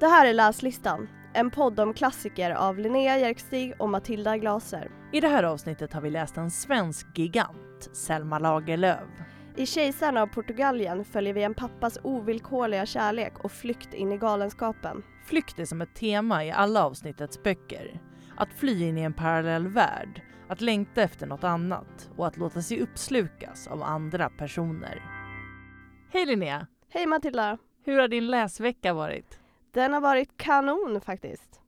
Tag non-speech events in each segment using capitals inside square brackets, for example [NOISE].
Det här är Läslistan, en podd om klassiker av Linnea Jerkstig och Matilda Glaser. I det här avsnittet har vi läst en svensk gigant, Selma Lagerlöf. I Kejsarna av Portugalien följer vi en pappas ovillkorliga kärlek och flykt in i galenskapen. Flykt är som ett tema i alla avsnittets böcker. Att fly in i en parallell värld, att längta efter något annat och att låta sig uppslukas av andra personer. Hej Linnea! Hej Matilda! Hur har din läsvecka varit? Den har varit kanon faktiskt.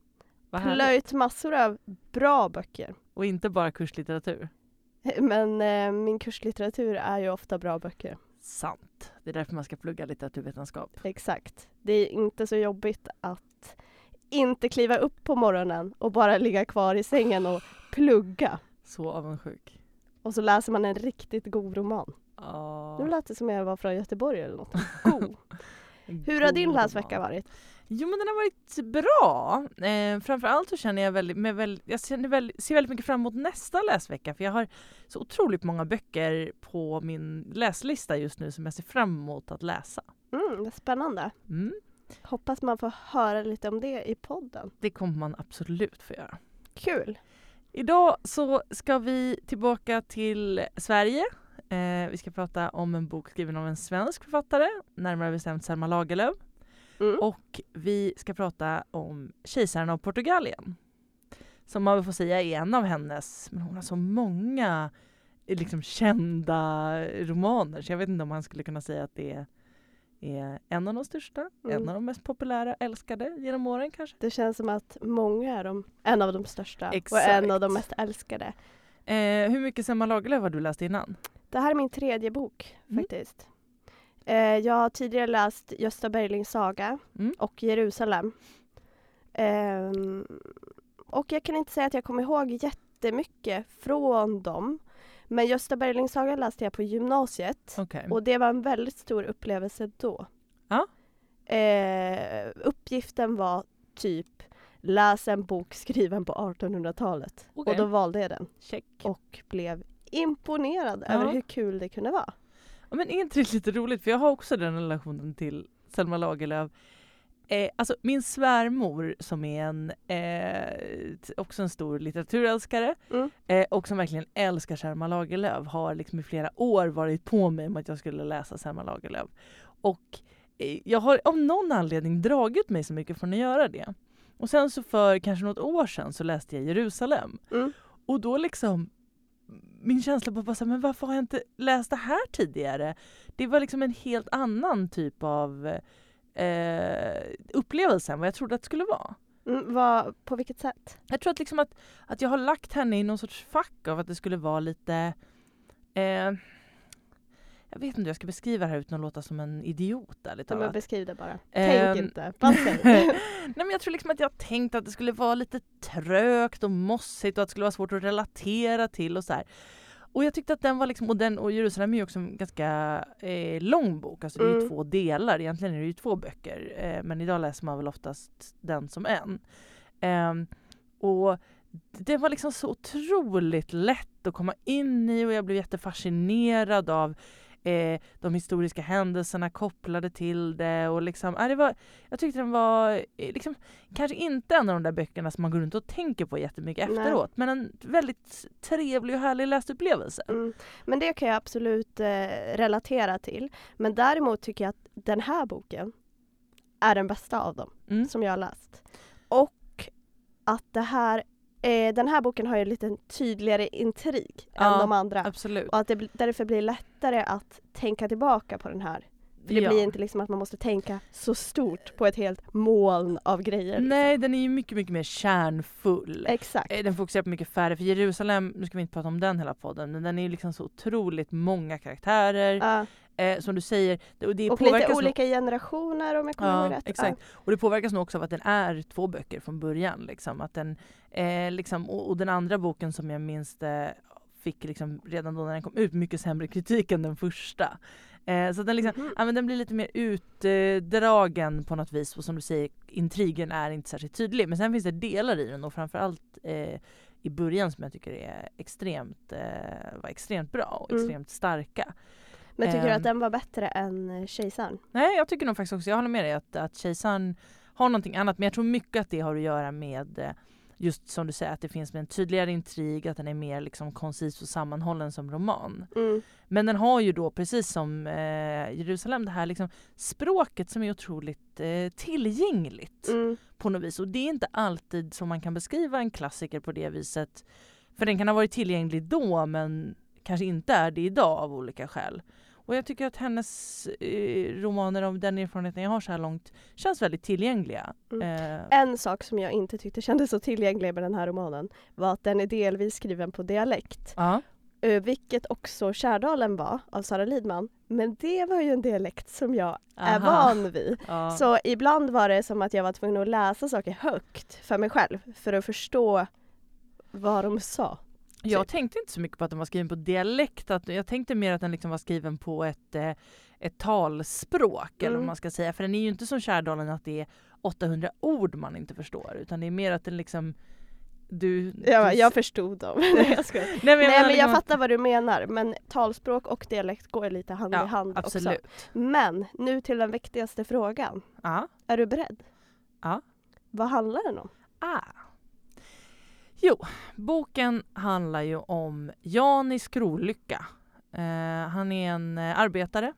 Vad härligt. Plöjt massor av bra böcker. Och inte bara kurslitteratur. [LAUGHS] Men eh, min kurslitteratur är ju ofta bra böcker. Sant. Det är därför man ska plugga litteraturvetenskap. Exakt. Det är inte så jobbigt att inte kliva upp på morgonen och bara ligga kvar i sängen och [SIGHS] plugga. Så avundsjuk. Och så läser man en riktigt god roman. Ja. Nu lät det som jag var från Göteborg eller något. [LAUGHS] God. Hur har din läsvecka varit? Jo men den har varit bra. Eh, framförallt så känner jag väldigt, med väl, jag känner väl, ser väldigt mycket fram emot nästa läsvecka för jag har så otroligt många böcker på min läslista just nu som jag ser fram emot att läsa. Mm, spännande. Mm, Hoppas man får höra lite om det i podden. det kommer man absolut få göra. Kul! Idag så ska vi tillbaka till Sverige. Eh, vi ska prata om en bok skriven av en svensk författare, närmare bestämt Selma Lagerlöf. Mm. Och vi ska prata om Kejsaren av Portugalien. Som man får säga är en av hennes, men hon har så många eh, liksom kända romaner så jag vet inte om man skulle kunna säga att det är, är en av de största, Mm. en av de mest populära, älskade genom åren kanske. Det känns som att många är de, en av de största och Exakt. en av de mest älskade. Eh, hur mycket Selma Lagerlöf har du läst innan? Det här är min tredje bok Mm. faktiskt. Eh, jag har tidigare läst Gösta Berlings saga Mm. och Jerusalem. Ehm, och jag kan inte säga att jag kommer ihåg jättemycket från dem. Men Gösta Berlings saga läste jag på gymnasiet Okej. och det var en väldigt stor upplevelse då. Ja. Eh, uppgiften var typ läs en bok skriven på 1800-talet. Okej. Och då valde jag den Check. och blev imponerad Ja. över hur kul det kunde vara. Ja, men är inte det lite roligt? För jag har också den relationen till Selma Lagerlöf. Eh, alltså min svärmor som är en, eh, också en stor litteraturälskare Mm. eh, och som verkligen älskar Selma Lagerlöf har liksom i flera år varit på mig om att jag skulle läsa Selma Lagerlöf. Och eh, jag har av någon anledning dragit mig så mycket från att göra det. Och sen så för kanske något år sedan så läste jag Jerusalem Mm. och då liksom min känsla på bara så här, men varför har jag inte läst det här tidigare? Det var liksom en helt annan typ av eh, upplevelse än vad jag trodde att det skulle vara. Mm, vad, på vilket sätt? Jag tror att, liksom att, att jag har lagt henne i någon sorts fack av att det skulle vara lite eh, jag vet inte hur jag ska beskriva det här utan att låta som en idiot ärligt Ja, men talat. beskriv det bara. Ehm. Tänk inte, bara säg. [LAUGHS] Nej men jag tror liksom att jag tänkt att det skulle vara lite trögt och mossigt och att det skulle vara svårt att relatera till och så här. Och jag tyckte att den var liksom, och, den, och Jerusalem är ju också en ganska eh, lång bok, alltså det är ju Mm. två delar, egentligen är det ju två böcker eh, men idag läser man väl oftast den som en. Ehm, och det var liksom så otroligt lätt att komma in i och jag blev jättefascinerad av eh, de historiska händelserna kopplade till det. Och liksom, äh, det var, jag tyckte den var eh, liksom, kanske inte en av de där böckerna som man går runt och tänker på jättemycket Nej. efteråt men en väldigt trevlig och härlig läsupplevelse. Mm. Men det kan jag absolut eh, relatera till. Men däremot tycker jag att den här boken är den bästa av dem Mm. som jag har läst. Och att det här, eh, den här boken har ju lite tydligare intrig än Ja, de andra. Absolut. Och att det därför blir lättare att tänka tillbaka på den här. För det Ja. blir inte liksom att man måste tänka så stort på ett helt moln av grejer. Nej, den är ju mycket, mycket mer kärnfull. Exakt. Eh, Den fokuserar på mycket färre, för Jerusalem, nu ska vi inte prata om den hela podden, men den är ju liksom så otroligt många karaktärer. Ja. Eh, som du säger, det- och det och lite påverkas nog- olika generationer om jag kommer Ja, ihåg rätt. exakt. Och det påverkas nog också av att den är två böcker från början. Liksom. Att den, eh, liksom, och, och den andra boken som jag minns det fick liksom redan då när den kom ut mycket sämre kritik än den första. Eh, så den, liksom, Mhm. ja, men den blir lite mer utdragen på något vis och som du säger intrigen är inte särskilt tydlig. Men sen finns det delar i den och framförallt eh, i början som jag tycker är extremt, eh, var extremt bra och Mm. extremt starka. Men tycker du Ehm. att den var bättre än eh, Kejsaren? Nej, jag tycker nog faktiskt också, jag håller med dig att, att Kejsaren har någonting annat. Men jag tror mycket att det har att göra med eh, just som du säger att det finns en tydligare intrig, att den är mer liksom koncis och sammanhållen som roman. Mm. Men den har ju då precis som eh, Jerusalem det här liksom språket som är otroligt eh, tillgängligt Mm. på något vis. Och det är inte alltid som man kan beskriva en klassiker på det viset. För den kan ha varit tillgänglig då men kanske inte är det idag av olika skäl. Och jag tycker att hennes eh, romaner om den erfarenheten jag har så här långt känns väldigt tillgängliga. Mm. Eh, En sak som jag inte tyckte kändes så tillgänglig med den här romanen var att den är delvis skriven på dialekt. Eh, Vilket också Kärdalen var av Sara Lidman. Men det var ju en dialekt som jag är Aha. van vid. [LAUGHS] Ja. Så ibland var det som att jag var tvungen att läsa saker högt för mig själv för att förstå vad de sa. Jag tänkte inte så mycket på att den var skriven på dialekt. Att jag tänkte mer att den liksom var skriven på ett, eh, ett talspråk. Eller vad Mm. man ska säga. För den är ju inte som Kärdalen att det är 800 ord man inte förstår. Utan det är mer att den liksom... Du, Jag, du jag förstod dem. [LAUGHS] Nej, [LAUGHS] jag. Nej, men Nej menar men liksom jag att- fattar vad du menar men talspråk och dialekt går lite hand i Ja, hand absolut. också. Men nu till den viktigaste frågan. Ja. Är du beredd? Ja. Vad handlar den om? Ah. Jo, boken handlar ju om Jan i Skrolycka. Eh, han är en eh, arbetare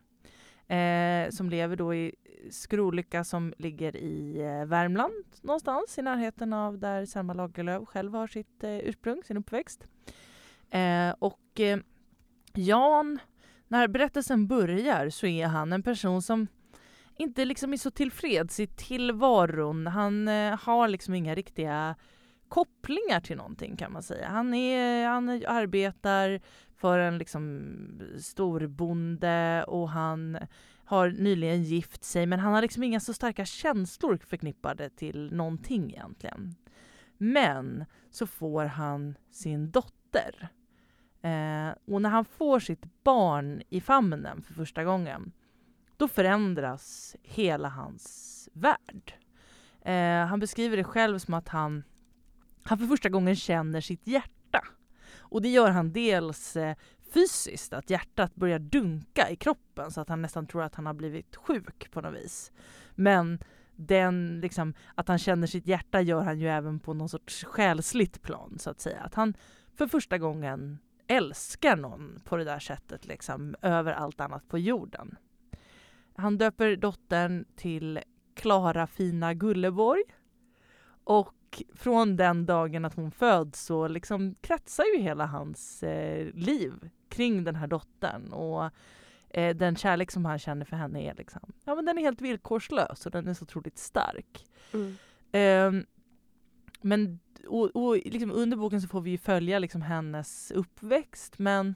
eh, som lever då i Skrolycka som ligger i eh, Värmland någonstans i närheten av där Selma Lagerlöf själv har sitt eh, ursprung, sin uppväxt. Eh, och eh, Jan, när berättelsen börjar så är han en person som inte liksom är så tillfreds i tillvaron. Han eh, har liksom inga riktiga kopplingar till någonting kan man säga. Han, är, han arbetar för en liksom storbonde och han har nyligen gift sig men han har liksom inga så starka känslor förknippade till någonting egentligen. Men så får han sin dotter. Eh, och när han får sitt barn i famnen för första gången då förändras hela hans värld. Eh, han beskriver det själv som att han, han för första gången känner sitt hjärta. Och det gör han dels eh, fysiskt, att hjärtat börjar dunka i kroppen så att han nästan tror att han har blivit sjuk på något vis. Men den, liksom, att han känner sitt hjärta gör han ju även på någon sorts själsligt plan så att säga. Att han för första gången älskar någon på det där sättet liksom, över allt annat på jorden. Han döper dottern till Klara Fina Gulleborg. Och från den dagen att hon föds så liksom kretsar ju hela hans eh, liv kring den här dottern. Och eh, den kärlek som han känner för henne är liksom, ja men den är helt villkorslös och den är så otroligt stark. Ehm, men och, och liksom under boken så får vi följa liksom hennes uppväxt men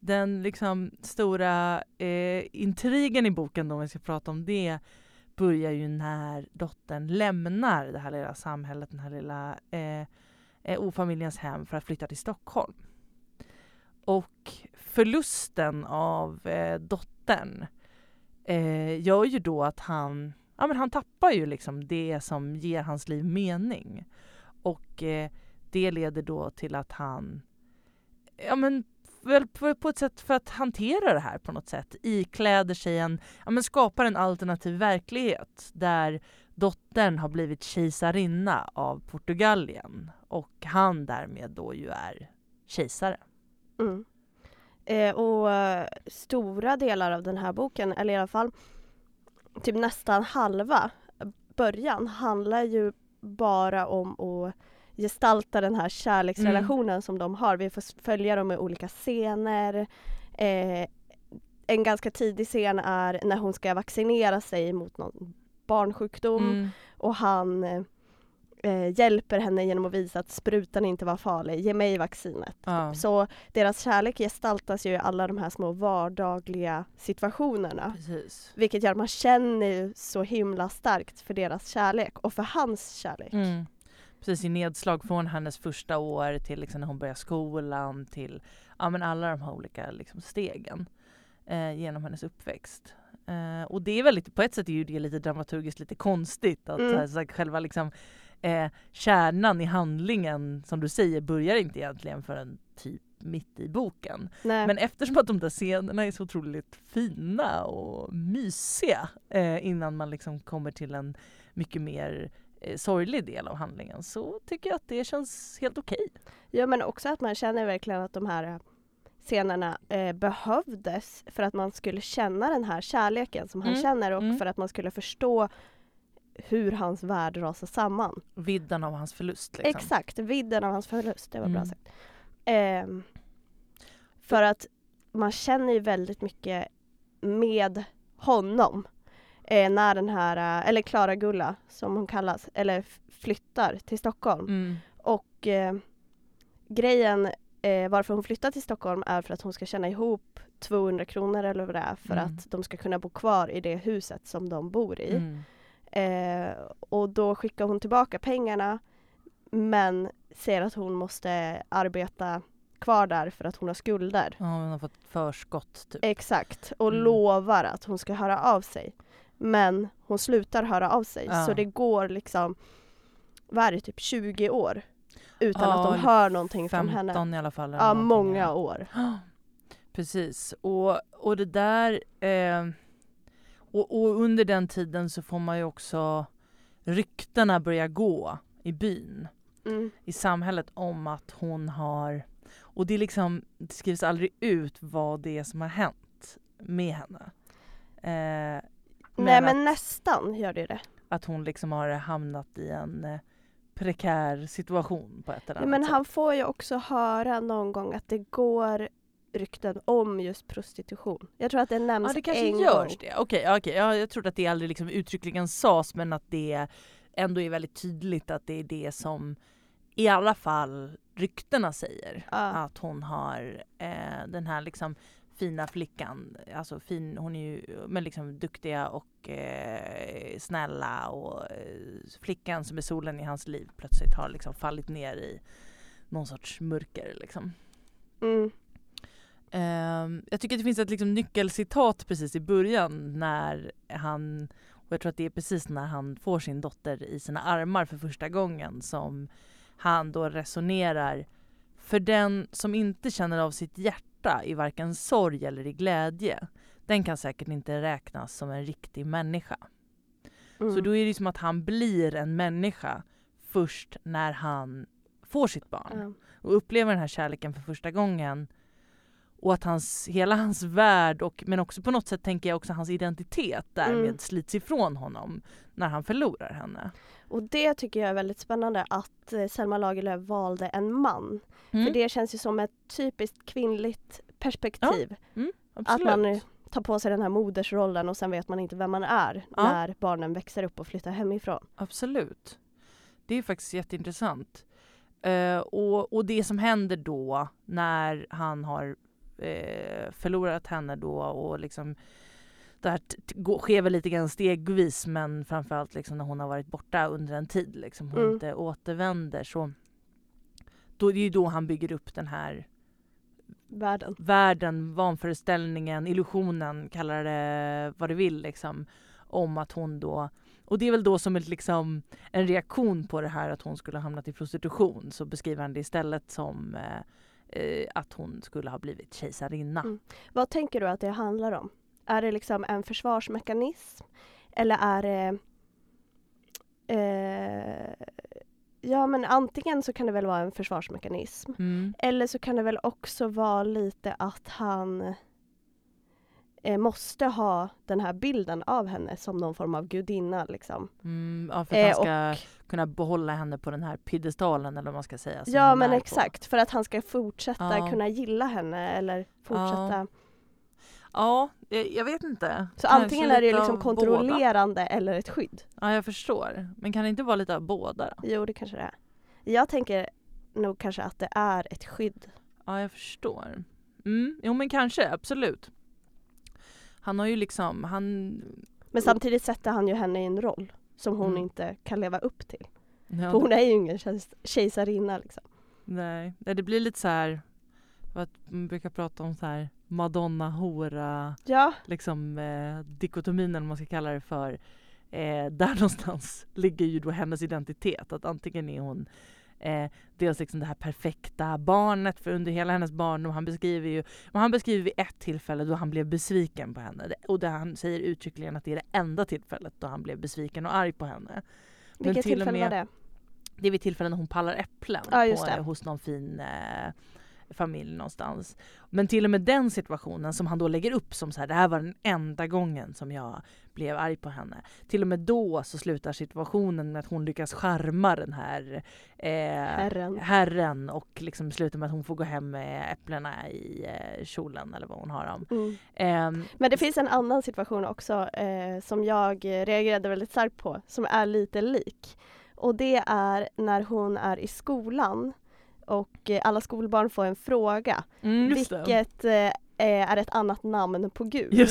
den liksom stora eh, intrigen i boken då, om vi ska prata om det börjar ju när dottern lämnar det här lilla samhället, den här lilla eh, eh, ofamiljens hem för att flytta till Stockholm. Och förlusten av eh, dottern eh, gör ju då att han, ja, men han tappar ju liksom det som ger hans liv mening. Och eh, det leder då till att han ja, men, väl på, ett sätt för att hantera det här på något sätt ikläder sig en, ja, men skapar en alternativ verklighet där dottern har blivit kejsarinna av Portugalien och han därmed då ju är kejsare. Mm. Eh, och eh, stora delar av den här boken, eller i alla fall typ nästan halva början, handlar ju bara om att gestalta den här kärleksrelationen som de har. Vi får följa dem i olika scener. Eh, en ganska tidig scen är när hon ska vaccinera sig mot någon barnsjukdom Mm. och han eh, hjälper henne genom att visa att sprutan inte var farlig. Ge mig vaccinet. Ja. Så deras kärlek gestaltas ju i alla de här små vardagliga situationerna. Precis. Vilket gör att man känner så himla starkt för deras kärlek och för hans kärlek. Mm. Precis i nedslag från hennes första år till liksom när hon börjar skolan till ja, men alla de här olika liksom, stegen eh, genom hennes uppväxt. Eh, och det är väldigt, på ett sätt är ju det lite dramaturgiskt lite konstigt att Mm. så här, själva liksom, eh, kärnan i handlingen som du säger börjar inte egentligen förrän typ mitt i boken. Nej. Men eftersom att de där scenerna är så otroligt fina och mysiga eh, innan man liksom kommer till en mycket mer sorglig del av handlingen så tycker jag att det känns helt okej. Ja men också att man känner verkligen att de här eh, scenerna eh, behövdes för att man skulle känna den här kärleken som han Mm, känner och mm. för att man skulle förstå hur hans värld rasar samman. Vidden av hans förlust. Liksom. Exakt, vidden av hans förlust, det var bra Mm. sagt. Ehm, för att man känner ju väldigt mycket med honom eh, när den här, eh, eller Klara Gulla som hon kallas, eller flyttar till Stockholm. Mm. Och eh, grejen eh, varför hon flyttar till Stockholm är för att hon ska tjäna ihop 200 kronor eller vad det är för Mm. att de ska kunna bo kvar i det huset som de bor i. Mm. Eh, och då skickar hon tillbaka pengarna men säger att hon måste arbeta kvar där för att hon har skulder. Ja, hon har fått förskott typ. Exakt, och Mm. lovar att hon ska höra av sig. Men hon slutar höra av sig Ja. så det går liksom, vad är det, typ 20 år utan Ja, att de hör någonting från 15 henne. i alla fall. Ja, många ja. år. [GASPS] Precis. Och, och det där... Eh, och, och under den tiden så får man ju också ryktena börja gå i byn, Mm. i samhället om att hon har... Och det är liksom, det skrivs aldrig ut vad det är som har hänt med henne. Eh, Nej men nästan gör det det. att hon liksom har hamnat i en eh, prekär situation på ett eller annat men sätt. han får ju också höra någon gång att det går rykten om just prostitution. Jag tror att det nämns Ja det kanske en görs gång. det. Okej, ja, okej. ja, jag trodde att det aldrig liksom uttryckligen sades men att det ändå är väldigt tydligt att det är det som i alla fall ryktena säger. Ja. Att hon har eh, den här liksom fina flickan, alltså fin, hon är ju men liksom duktiga och eh, snälla och eh, flickan som är solen i hans liv plötsligt har liksom fallit ner i någon sorts mörker liksom. Mm. Ehm, jag tycker att det finns ett liksom nyckelcitat precis i början när han, och jag tror att det är precis när han får sin dotter i sina armar för första gången som han då resonerar för den som inte känner av sitt hjärta i varken sorg eller i glädje, den kan säkert inte räknas som en riktig människa. Mm. Så då är det som att han blir en människa först när han får sitt barn Ja. och upplever den här kärleken för första gången och att hans, hela hans värld och men också på något sätt tänker jag också hans identitet därmed Mm. slits ifrån honom när han förlorar henne. Och det tycker jag är väldigt spännande att eh, Selma Lagerlöf valde en man. Mm, För det känns ju som ett typiskt kvinnligt perspektiv. Att absolut. man eh, tar på sig den här modersrollen och sen vet man inte vem man är Ja. när barnen växer upp och flyttar hemifrån. Absolut. Det är faktiskt jätteintressant. Eh, och, och det som händer då när han har eh, förlorat henne då och liksom det här sker väl lite grann stegvis men framförallt liksom när hon har varit borta under en tid liksom hon Mm. inte återvänder så då är det ju då han bygger upp den här Världen. världen, vanföreställningen, illusionen, kalla det vad du vill liksom, om att hon då och det är väl då som ett, liksom, en reaktion på det här att hon skulle ha hamnat i prostitution så beskriver han det istället som eh, eh, att hon skulle ha blivit kejsarinna. Mm. Vad tänker du att det handlar om? Är det liksom en försvarsmekanism? Eller är det... Eh, ja men antingen så kan det väl vara en försvarsmekanism. Mm. Eller så kan det väl också vara lite att han eh, måste ha den här bilden av henne som någon form av gudinna liksom. Mm, ja, för att Eh, han ska kunna behålla henne på den här piedestalen eller vad man ska säga. Ja men är på. exakt, för att han ska fortsätta Ja. kunna gilla henne eller fortsätta. Ja, jag, vet inte. Så Kanske antingen är det liksom av båda. kontrollerande eller ett skydd. Ja, jag förstår. Men kan det inte vara lite av båda då? Jo det kanske det är. Jag tänker nog kanske att det är ett skydd. Ja, jag förstår. Mm, jo men kanske, absolut. Han har ju liksom, han... Men samtidigt sätter han ju henne i en roll som hon Mm. inte kan leva upp till. Ja, För hon är ju ingen kejs- kejsarinna liksom. nej, nej, det blir lite så här, vad man brukar prata om så här Madonna, hora, Ja, liksom eh, dikotomin eller vad man ska kalla det för. Eh, där [LAUGHS] någonstans ligger ju då hennes identitet, att antingen är hon eh, dels liksom det här perfekta barnet för under hela hennes barndom. Han beskriver ju, han beskriver vid ett tillfälle då han blev besviken på henne och där han säger uttryckligen att det är det enda tillfället då han blev besviken och arg på henne. Vilket tillfälle var med- det? Det är vid tillfällen när hon pallar äpplen Ja, på, det. hos någon fin eh, familj någonstans. Men till och med den situationen som han då lägger upp som så här, det här var den enda gången som jag blev arg på henne. Till och med då så slutar situationen med att hon lyckas charma den här eh, Herren. herren och liksom slutar med att hon får gå hem med äpplena i eh, kjolen eller vad hon har dem. Mm. Ehm, Men det finns en annan situation också eh, som jag eh, reagerade väldigt starkt på, som är lite lik. Och det är när hon är i skolan och eh, alla skolbarn får en fråga. mm, vilket eh, är ett annat namn på Gud. [LAUGHS]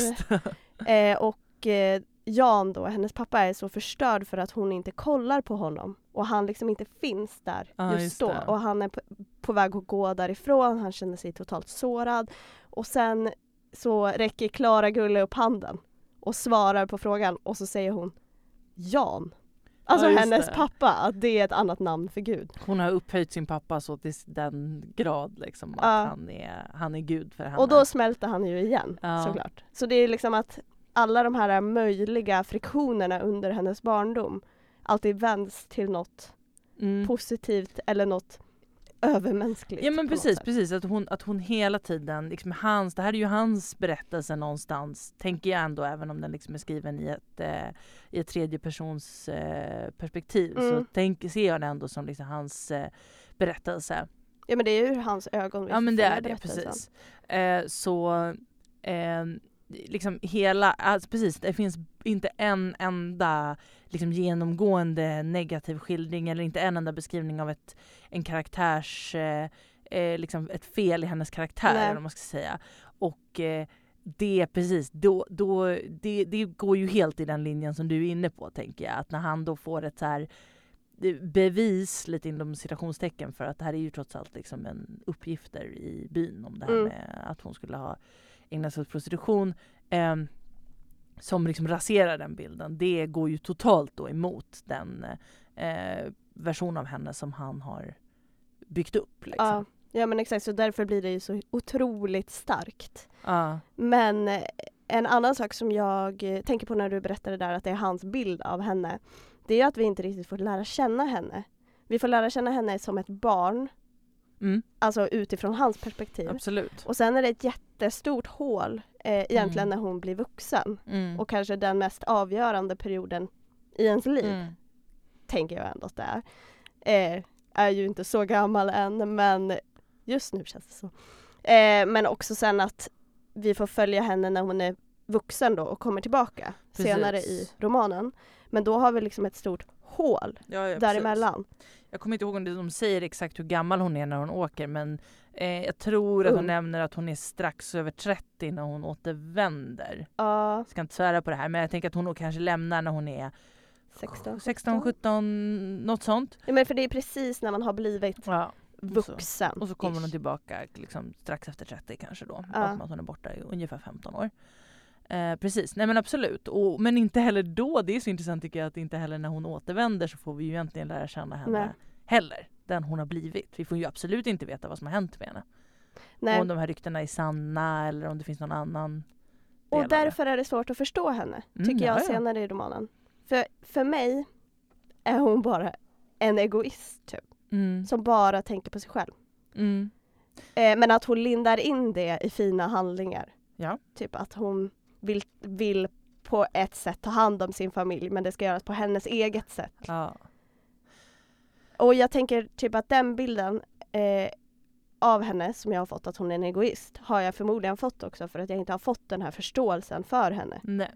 Eh, och eh, Jan då, hennes pappa, är så förstörd för att hon inte kollar på honom. Och han liksom inte finns där Ja, just, just då. det. Och han är på, på väg att gå därifrån, han känner sig totalt sårad. Och sen så räcker Klara Gulle upp handen och svarar på frågan och så säger hon Jan. Alltså Ja, hennes det. pappa, att det är ett annat namn för Gud. Hon har upphöjt sin pappa så till den grad liksom att Ja. han, är, han är gud för henne. Och då smälter han ju igen Ja. såklart. Så det är liksom att alla de här möjliga friktionerna under hennes barndom alltid vänds till något mm. positivt eller något övermänskligt. Ja men precis, precis att hon, att hon hela tiden, liksom hans, det här är ju hans berättelse någonstans, tänker jag ändå även om den liksom är skriven i ett, eh, i ett tredje persons eh, perspektiv så Mm. tänk, ser jag den ändå som liksom hans eh, berättelse. Ja men det är ju hans ögon Ja men det är det precis. Eh, så eh, liksom hela, alltså precis det finns inte en enda liksom genomgående negativ skildring eller inte en enda beskrivning av ett, en karaktärs, eh, eh, liksom ett fel i hennes karaktär Nej. eller man ska säga. Och eh, det precis, då, då, det, det går ju helt i den linjen som du är inne på tänker jag. Att när han då får ett så här eh, bevis, lite inom citationstecken, för att det här är ju trots allt liksom en uppgifter i byn om det här Mm. med att hon skulle ha ägnat sig åt prostitution. ehm, som liksom raserar den bilden. Det går ju totalt då emot den eh, version av henne som han har byggt upp. Liksom. Ja. ja men exakt, så därför blir det ju så otroligt starkt. Ja. Men eh, en annan sak som jag tänker på när du berättade där att det är hans bild av henne. Det är att vi inte riktigt får lära känna henne. Vi får lära känna henne som ett barn, Mm, alltså utifrån hans perspektiv. absolut. Och sen är det ett jättestort hål eh, egentligen Mm. när hon blir vuxen. Mm. Och kanske den mest avgörande perioden i ens liv, Mm. tänker jag ändå att det är. Eh, är ju inte så gammal än men just nu känns det så. Eh, men också sen att vi får följa henne när hon är vuxen då och kommer tillbaka Precis. senare i romanen. Men då har vi liksom ett stort hål Ja, ja, däremellan. Jag kommer inte ihåg om de säger exakt hur gammal hon är när hon åker men eh, jag tror att hon Ung. nämner att hon är strax över 30 när hon återvänder. Ja, Jag ska inte svära på det här men jag tänker att hon kanske lämnar när hon är 16, 16, 17, något sånt. Ja, men för det är precis när man har blivit Ja. vuxen. Och så kommer hon tillbaka liksom, strax efter 30 kanske då. Ja. Att hon är borta i ungefär 15 år. Eh, precis, nej men absolut. Och, men inte heller då, det är så intressant tycker jag att inte heller när hon återvänder så får vi ju egentligen lära känna henne Nej. heller. Den hon har blivit. Vi får ju absolut inte veta vad som har hänt med henne. Nej. Om de här ryktena är sanna eller om det finns någon annan Och därför är det svårt att förstå henne, Mm, tycker jag ja, ja. senare i romanen. För, för mig är hon bara en egoist, typ, Mm. som bara tänker på sig själv. Mm. Eh, men att hon lindar in det i fina handlingar. Ja. Typ att hon vill, vill på ett sätt ta hand om sin familj, men det ska göras på hennes eget sätt. Ja. Och jag tänker typ att den bilden eh, av henne som jag har fått, att hon är en egoist, har jag förmodligen fått också för att jag inte har fått den här förståelsen för henne. Nej.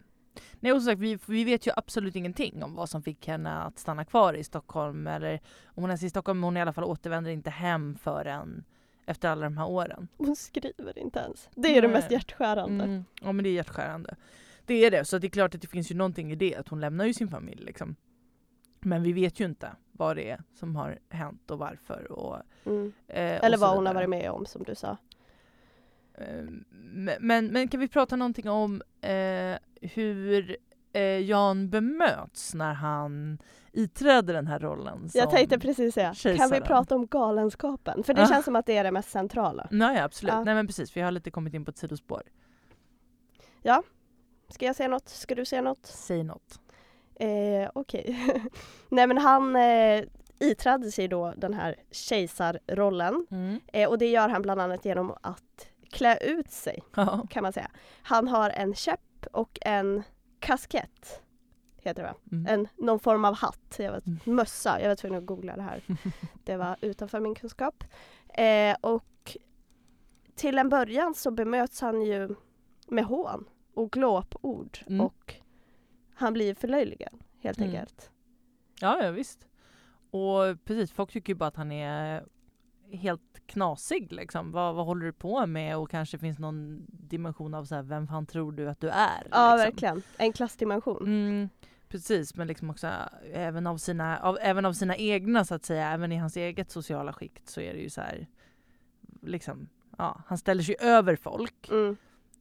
Nej, och som sagt, vi, vi vet ju absolut ingenting om vad som fick henne att stanna kvar i Stockholm. Eller om hon ens är i Stockholm, men hon i alla fall återvänder inte hem förrän efter alla de här åren. Hon skriver inte ens. Det är det Nej. mest hjärtskärande. Mm. Ja men det är hjärtskärande. Det är det, så det är klart att det finns ju någonting i det, att hon lämnar ju sin familj liksom. Men vi vet ju inte vad det är som har hänt och varför. Och, Mm. eh, och Eller vad hon har varit med om som du sa. Eh, Men, men, men kan vi prata någonting om eh, hur eh, Jan bemöts när han iträder den här rollen som Jag tänkte precis säga, kan vi prata om galenskapen? För det Ah. känns som att det är det mest centrala. Nej, absolut. Ja. Nej men precis, för jag har lite kommit in på ett sidospår. Ska jag säga något? Ska du säga något? Säg något. Eh, Okej. [LAUGHS] Nej men han eh, iträdde sig då den här kejsarrollen. Mm. Eh, och det gör han bland annat genom att klä ut sig Ja. kan man säga. Han har en käpp och en kaskett. Heter det va? Mm. En, någon form av hatt. Jag var, Mm. mössa. Jag var tvungen att googla det här. [LAUGHS] Det var utanför min kunskap. Eh, och till en början så bemöts han ju med hån och glåpord. Mm. Och han blir förlöjligad helt Mm. enkelt. Ja, ja visst. Och precis, folk tycker ju bara att han är helt knasig liksom. Vad, vad håller du på med? Och kanske finns någon dimension av så här, vem fan tror du att du är? Ja, liksom. verkligen. En klassdimension. Mm, precis, men liksom också äh, även av, sina, av, även av sina egna så att säga, även i hans eget sociala skikt så är det ju så här, liksom, ja, han ställer sig över folk. Mm.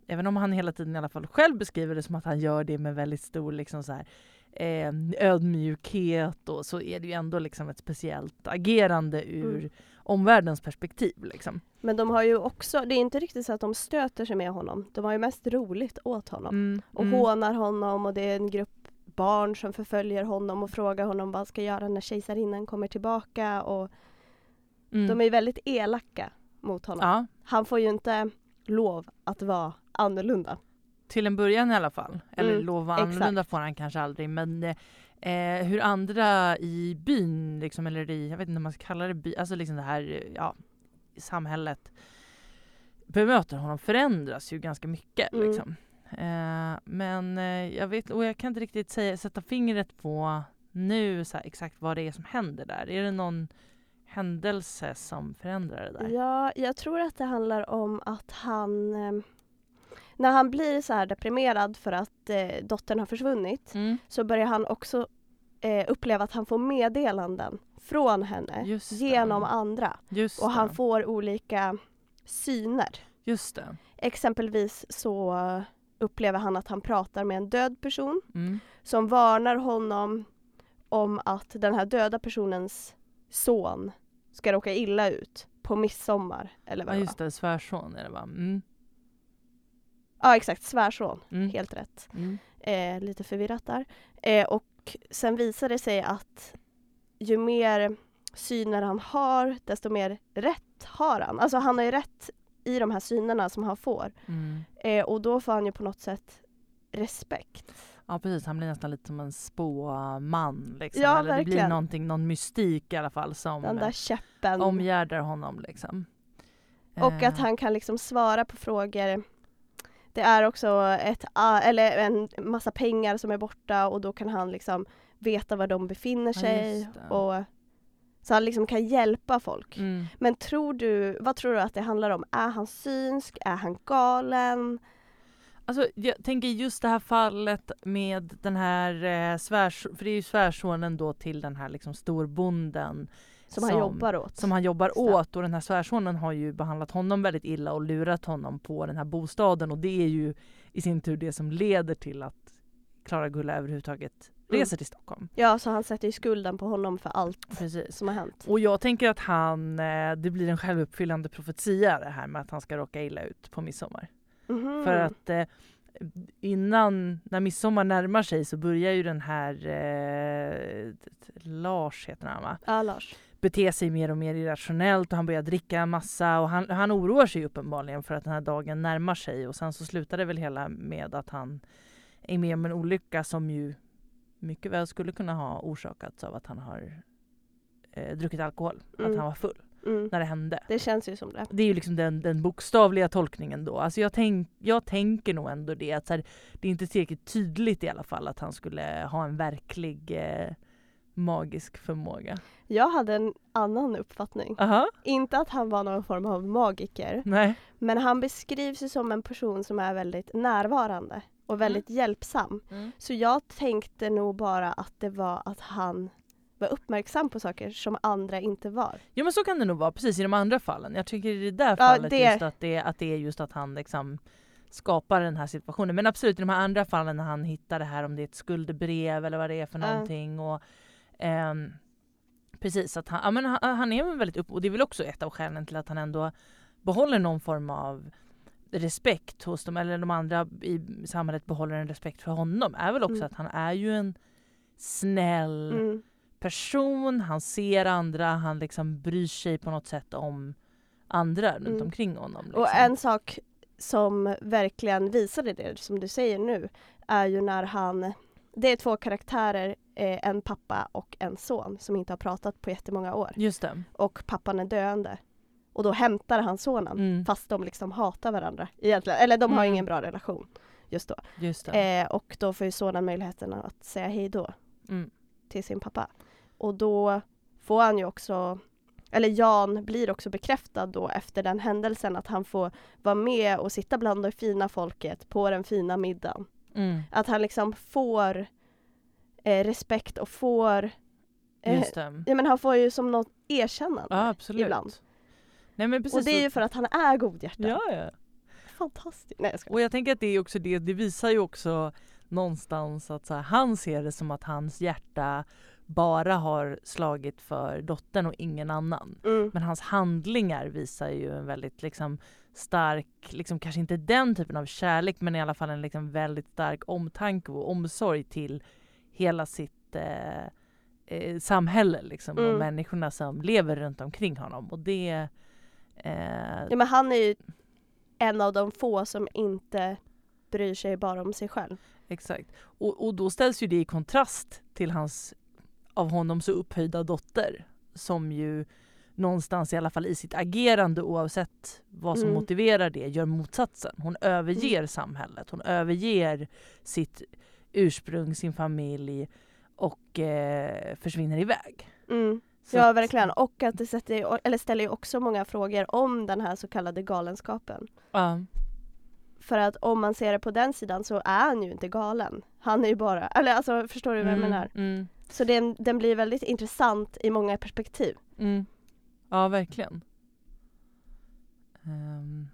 Även om han hela tiden i alla fall själv beskriver det som att han gör det med väldigt stor liksom så här, eh, ödmjukhet och så är det ju ändå liksom ett speciellt agerande ur Mm. omvärldens perspektiv. Liksom. Men de har ju också, det är inte riktigt så att de stöter sig med honom. De har ju mest roligt åt honom. Mm, Och mm. hånar honom och det är en grupp barn som förföljer honom och frågar honom vad han ska göra när kejsarinnan kommer tillbaka. Och Mm. De är väldigt elaka mot honom. Ja, Han får ju inte lov att vara annorlunda. till en början i alla fall. Eller Mm, lova exakt. annorlunda får han kanske aldrig. Men eh, hur andra i byn, liksom, eller i, jag vet inte om man ska kalla det by, alltså liksom det här ja, samhället bemöter honom förändras ju ganska mycket. Mm. Liksom. Eh, men eh, jag vet, och jag kan inte riktigt säga, sätta fingret på nu så här, exakt vad det är som händer där. Är det någon händelse som förändrar det där? Ja, jag tror att det handlar om att han eh, när han blir så här deprimerad för att eh, dottern har försvunnit Mm. så börjar han också eh, uppleva att han får meddelanden från henne genom andra. Just Och han det. får olika syner. Just det. Exempelvis så upplever han att han pratar med en död person Mm. som varnar honom om att den här döda personens son ska råka illa ut på midsommar. Eller vad Ja just det, svärson är det va? Mm. Ja exakt, svärson. Mm. Helt rätt. Mm. Eh, lite förvirrat där. Eh, och sen visar det sig att ju mer syner han har, desto mer rätt har han. Alltså han har ju rätt i de här synerna som han får. Mm. Eh, och då får han ju på något sätt respekt. Ja precis, han blir nästan lite som en spåman. Liksom. Ja, Eller det blir någonting, någon mystik i alla fall som Den där eh, käppen. omgärdar honom. Liksom. Och Eh, att han kan liksom svara på frågor. Det är också ett, eller en massa pengar som är borta och då kan han liksom veta var de befinner Ja, sig. det. och Så han liksom kan hjälpa folk. Mm. Men tror du, vad tror du att det handlar om? Är han synsk? Är han galen? Alltså, jag tänker just det här fallet med den här eh, svärs, för det är ju svärsonen då till den här liksom storbonden Som, han Som- jobbar åt? som han jobbar det. åt och den här svärsonen har ju behandlat honom väldigt illa och lurat honom på den här bostaden och det är ju i sin tur det som leder till att Klara Gulla överhuvudtaget. Reser till Stockholm. Ja, så han sätter ju skulden på honom för allt Precis. som har hänt. Och jag tänker att han, eh, det blir en självuppfyllande profetia det här med att han ska råka illa ut på midsommar. Mhm. För att eh, innan, när midsommar närmar sig så börjar ju den här eh, Lars heter han va? Ja, Lars. bete sig mer och mer irrationellt och han börjar dricka massa och han, han oroar sig uppenbarligen för att den här dagen närmar sig och sen så slutar det väl hela med att han är med om en olycka som ju mycket väl skulle kunna ha orsakats av att han har eh, druckit alkohol, Mm. att han var full Mm. när det hände. Det känns ju som det. Det är ju liksom den, den bokstavliga tolkningen då. Alltså jag, tänk, jag tänker nog ändå det att här, det är inte tillräckligt tydligt i alla fall att han skulle ha en verklig eh, magisk förmåga. Jag hade en annan uppfattning. Aha, Inte att han var någon form av magiker. nej. Men han beskrivs ju som en person som är väldigt närvarande och väldigt hjälpsam. Så jag tänkte nog bara att det var att han var uppmärksam på saker som andra inte var. Jo men så kan det nog vara precis i de andra fallen. Jag tycker i det där Ja, fallet det- just att det, att det är just att han liksom skapar den här situationen. Men absolut i de här andra fallen när han hittar det här om det är ett skuldebrev eller vad det är för Ja. någonting. Och, ehm, precis, att han, ja, men han, han är väldigt upp och det är väl också ett av skälen till att han ändå behåller någon form av respekt hos dem, eller de andra i samhället behåller en respekt för honom, är väl också Mm. att han är ju en snäll Mm. person, han ser andra, han liksom bryr sig på något sätt om andra runt Mm. omkring honom. Liksom. Och en sak som verkligen visade det, som du säger nu, är ju när han... Det är två karaktärer, eh, en pappa och en son, som inte har pratat på jättemånga år. Just det. Och pappan är döende. Och då hämtar han sonen, Mm. fast de liksom hatar varandra egentligen. Eller de har Mm. ingen bra relation just då. Just. Eh, och då får ju sonen möjligheten att säga hej då Mm. till sin pappa. Och då får han ju också, eller Jan blir också bekräftad då efter den händelsen att han får vara med och sitta bland det fina folket på den fina middagen. Mm. Att han liksom får eh, respekt och får eh. Ja men han får ju som något erkännande. Absolut. ibland. Nej men precis. och det är ju för att han är godhjärtad. Ja, ja. Fantastiskt. Nej jag ska. Och jag tänker att det är också det, det visar ju också någonstans att så här, han ser det som att hans hjärta bara har slagit för dottern och ingen annan. Mm. Men hans handlingar visar ju en väldigt liksom stark, liksom kanske inte den typen av kärlek men i alla fall en liksom väldigt stark omtanke och omsorg till hela sitt eh, eh, samhälle liksom och Mm. människorna som lever runt omkring honom. Och det... Eh, Ja men han är ju en av de få som inte bryr sig bara om sig själv. Exakt. Och, och då ställs ju det i kontrast till hans av honom så upphöjda dotter som ju någonstans i alla fall i sitt agerande oavsett vad som Mm. motiverar det gör motsatsen. Hon överger samhället, hon överger sitt ursprung, sin familj och eh, försvinner iväg. Mm. Så Ja verkligen och att det sätter, eller ställer ju också många frågor om den här så kallade galenskapen. Ja, För att om man ser det på den sidan så är han ju inte galen. Han är ju bara, eller alltså förstår du vad jag mm, menar? Mm, Så den, den blir väldigt intressant i många perspektiv. mm. Ja, verkligen. Ehm,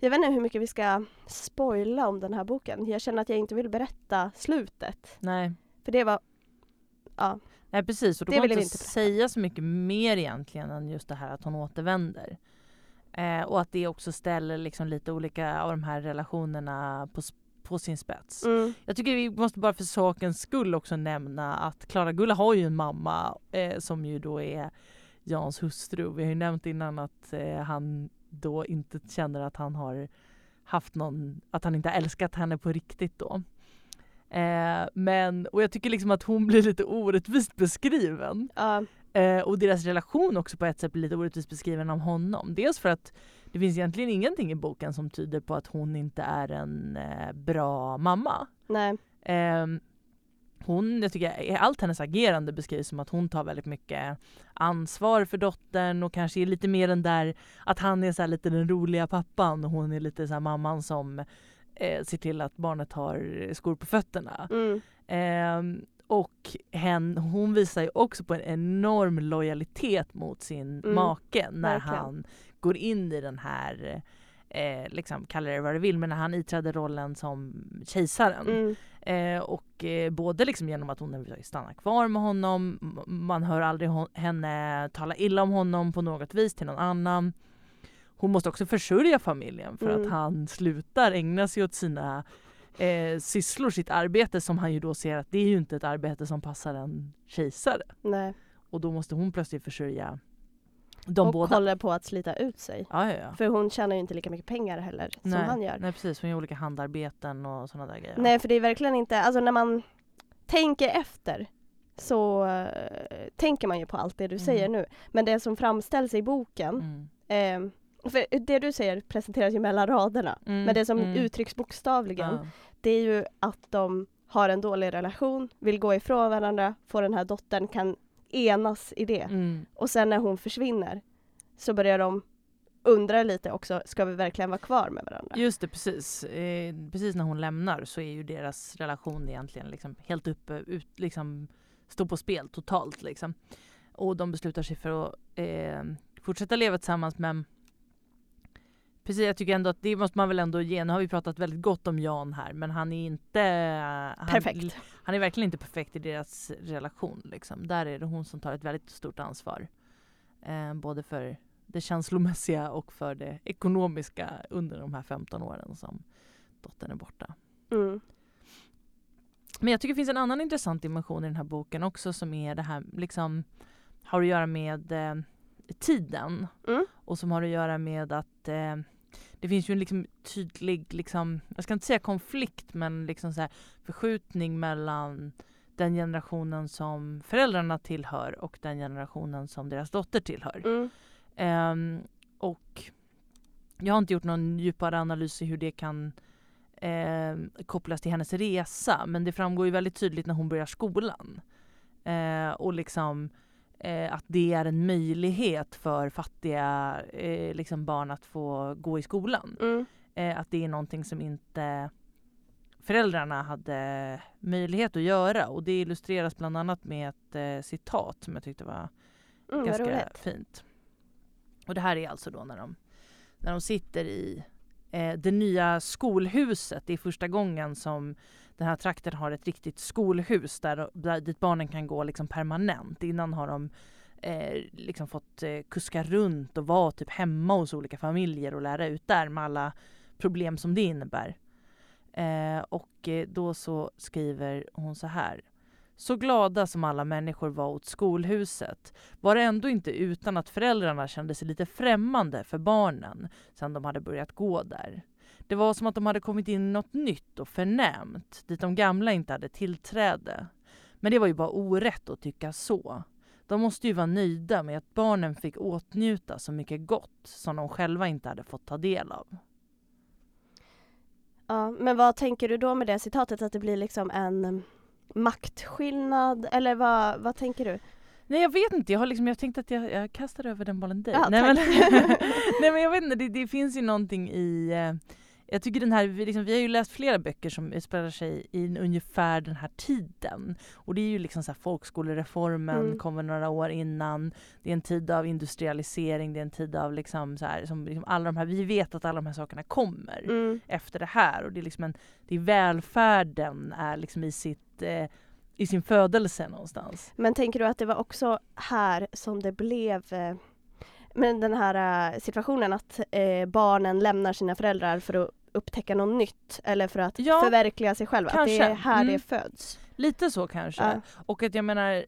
Jag vet inte hur mycket vi ska spoila om den här boken. Jag känner att jag inte vill berätta slutet. nej. För det var, ja, Nej precis, och då Det går inte att säga så mycket mer egentligen än just det här att hon återvänder. Eh, och att det också ställer liksom lite olika av de här relationerna på, på sin spets. mm, Jag tycker vi måste bara för sakens skull också nämna att Klara Gulla har ju en mamma eh, som ju då är Jans hustru. Vi har ju nämnt innan att eh, han då inte känner att han har haft någon, att han inte älskat henne på riktigt då. Eh, men, och jag tycker liksom att hon blir lite orättvist beskriven. ja, Eh, och deras relation också på ett sätt blir lite orättvist beskriven av honom. Dels för att det finns egentligen ingenting i boken som tyder på att hon inte är en eh, bra mamma. nej, Ehm, hon, jag tycker allt hennes agerande beskrivs som att hon tar väldigt mycket ansvar för dottern och kanske är lite mer den där att han är så lite den roliga pappan och hon är lite så här mamman som eh, ser till att barnet har skor på fötterna. mm, Ehm, och hen, hon visar ju också på en enorm lojalitet mot sin Mm, make när verkligen. han går in i den här, eh, liksom, kalla det vad du vill, men när han iträder rollen som kejsaren. mm, Eh, och eh, både liksom genom att hon stannar kvar med honom, man hör aldrig hon, henne tala illa om honom på något vis till någon annan. Hon måste också försörja familjen för Mm. att han slutar ägna sig åt sina eh, sysslor, sitt arbete som han ju då ser att det är ju inte ett arbete som passar en kejsare. nej. Och då måste hon plötsligt försörja de och båda. håller på att slita ut sig. Ja, ja, ja. För hon tjänar ju inte lika mycket pengar heller som nej, han gör. nej precis, hon gör olika handarbeten och sådana där grejer. Nej för det är verkligen inte, alltså när man tänker efter så eh, tänker man ju på allt det du Mm. säger nu. Men det som framställs i boken, Mm. eh, för det du säger presenteras ju mellan raderna. Mm, Men det som mm. uttrycks bokstavligen Ja. det är ju att de har en dålig relation, vill gå ifrån varandra, får den här dottern, kan enas i det. Mm. Och sen när hon försvinner så börjar de undra lite också, ska vi verkligen vara kvar med varandra? Just det, precis. Eh, precis när hon lämnar så är ju deras relation egentligen liksom helt uppe, ut, liksom står på spel totalt liksom. Och de beslutar sig för att eh, fortsätta leva tillsammans men Precis, jag tycker ändå att det måste man väl ändå ge. Nu har vi pratat väldigt gott om Jan här men han är inte han, Perfekt. Han är verkligen inte perfekt i deras relation. Liksom. Där är det hon som tar ett väldigt stort ansvar. Eh, både för det känslomässiga och för det ekonomiska under de här 15 åren som dottern är borta. Mm. Men jag tycker det finns en annan intressant dimension i den här boken också som är det här liksom har att göra med eh, tiden Mm. och som har att göra med att eh, det finns ju en liksom tydlig, liksom, jag ska inte säga konflikt, men liksom så här förskjutning mellan den generationen som föräldrarna tillhör och den generationen som deras dotter tillhör. Mm. Ehm, och jag har inte gjort någon djupare analys i hur det kan ehm, kopplas till hennes resa, men det framgår ju väldigt tydligt när hon börjar skolan. Eh, och liksom eh, att det är en möjlighet för fattiga eh, liksom barn att få gå i skolan. Mm. Eh, att det är någonting som inte föräldrarna hade möjlighet att göra och det illustreras bland annat med ett eh, citat som jag tyckte var Mm, ganska fint. Och det här är alltså då när de, när de sitter i eh, det nya skolhuset. Det är första gången som den här trakten har ett riktigt skolhus där, där dit barnen kan gå liksom permanent. Innan har de eh, liksom fått eh, kuska runt och vara typ hemma hos olika familjer och lära ut där med alla problem som det innebär. Eh, och eh, då så skriver hon så här. Så glada som alla människor var åt skolhuset var det ändå inte utan att föräldrarna kände sig lite främmande för barnen sedan de hade börjat gå där. Det var som att de hade kommit in i något nytt och förnämt dit de gamla inte hade tillträde. Men det var ju bara orätt att tycka så. De måste ju vara nöjda med att barnen fick åtnjuta så mycket gott som de själva inte hade fått ta del av. Ja, men vad tänker du då med det citatet att det blir liksom en maktskillnad eller vad, vad tänker du? Nej jag vet inte, jag har liksom, jag tänkte att jag, jag kastar över den bollen dig. Ja, nej, men, [LAUGHS] nej men jag vet inte, det, det finns ju någonting i eh, jag tycker den här, vi, liksom, vi har ju läst flera böcker som utspelar sig i ungefär den här tiden. Och det är ju liksom så här folkskolereformen Mm. kommer några år innan. Det är en tid av industrialisering, det är en tid av liksom så här, som liksom alla de här, vi vet att alla de här sakerna kommer Mm. efter det här. Och det är liksom en, det är välfärden är liksom i sitt eh, i sin födelse någonstans. Men tänker du att det var också här som det blev eh, men den här eh, situationen att eh, barnen lämnar sina föräldrar för att upptäcka något nytt eller för att Ja, förverkliga sig själva. Att det kanske. är här Mm. det föds. Lite så kanske. Ja. Och att jag menar, eh,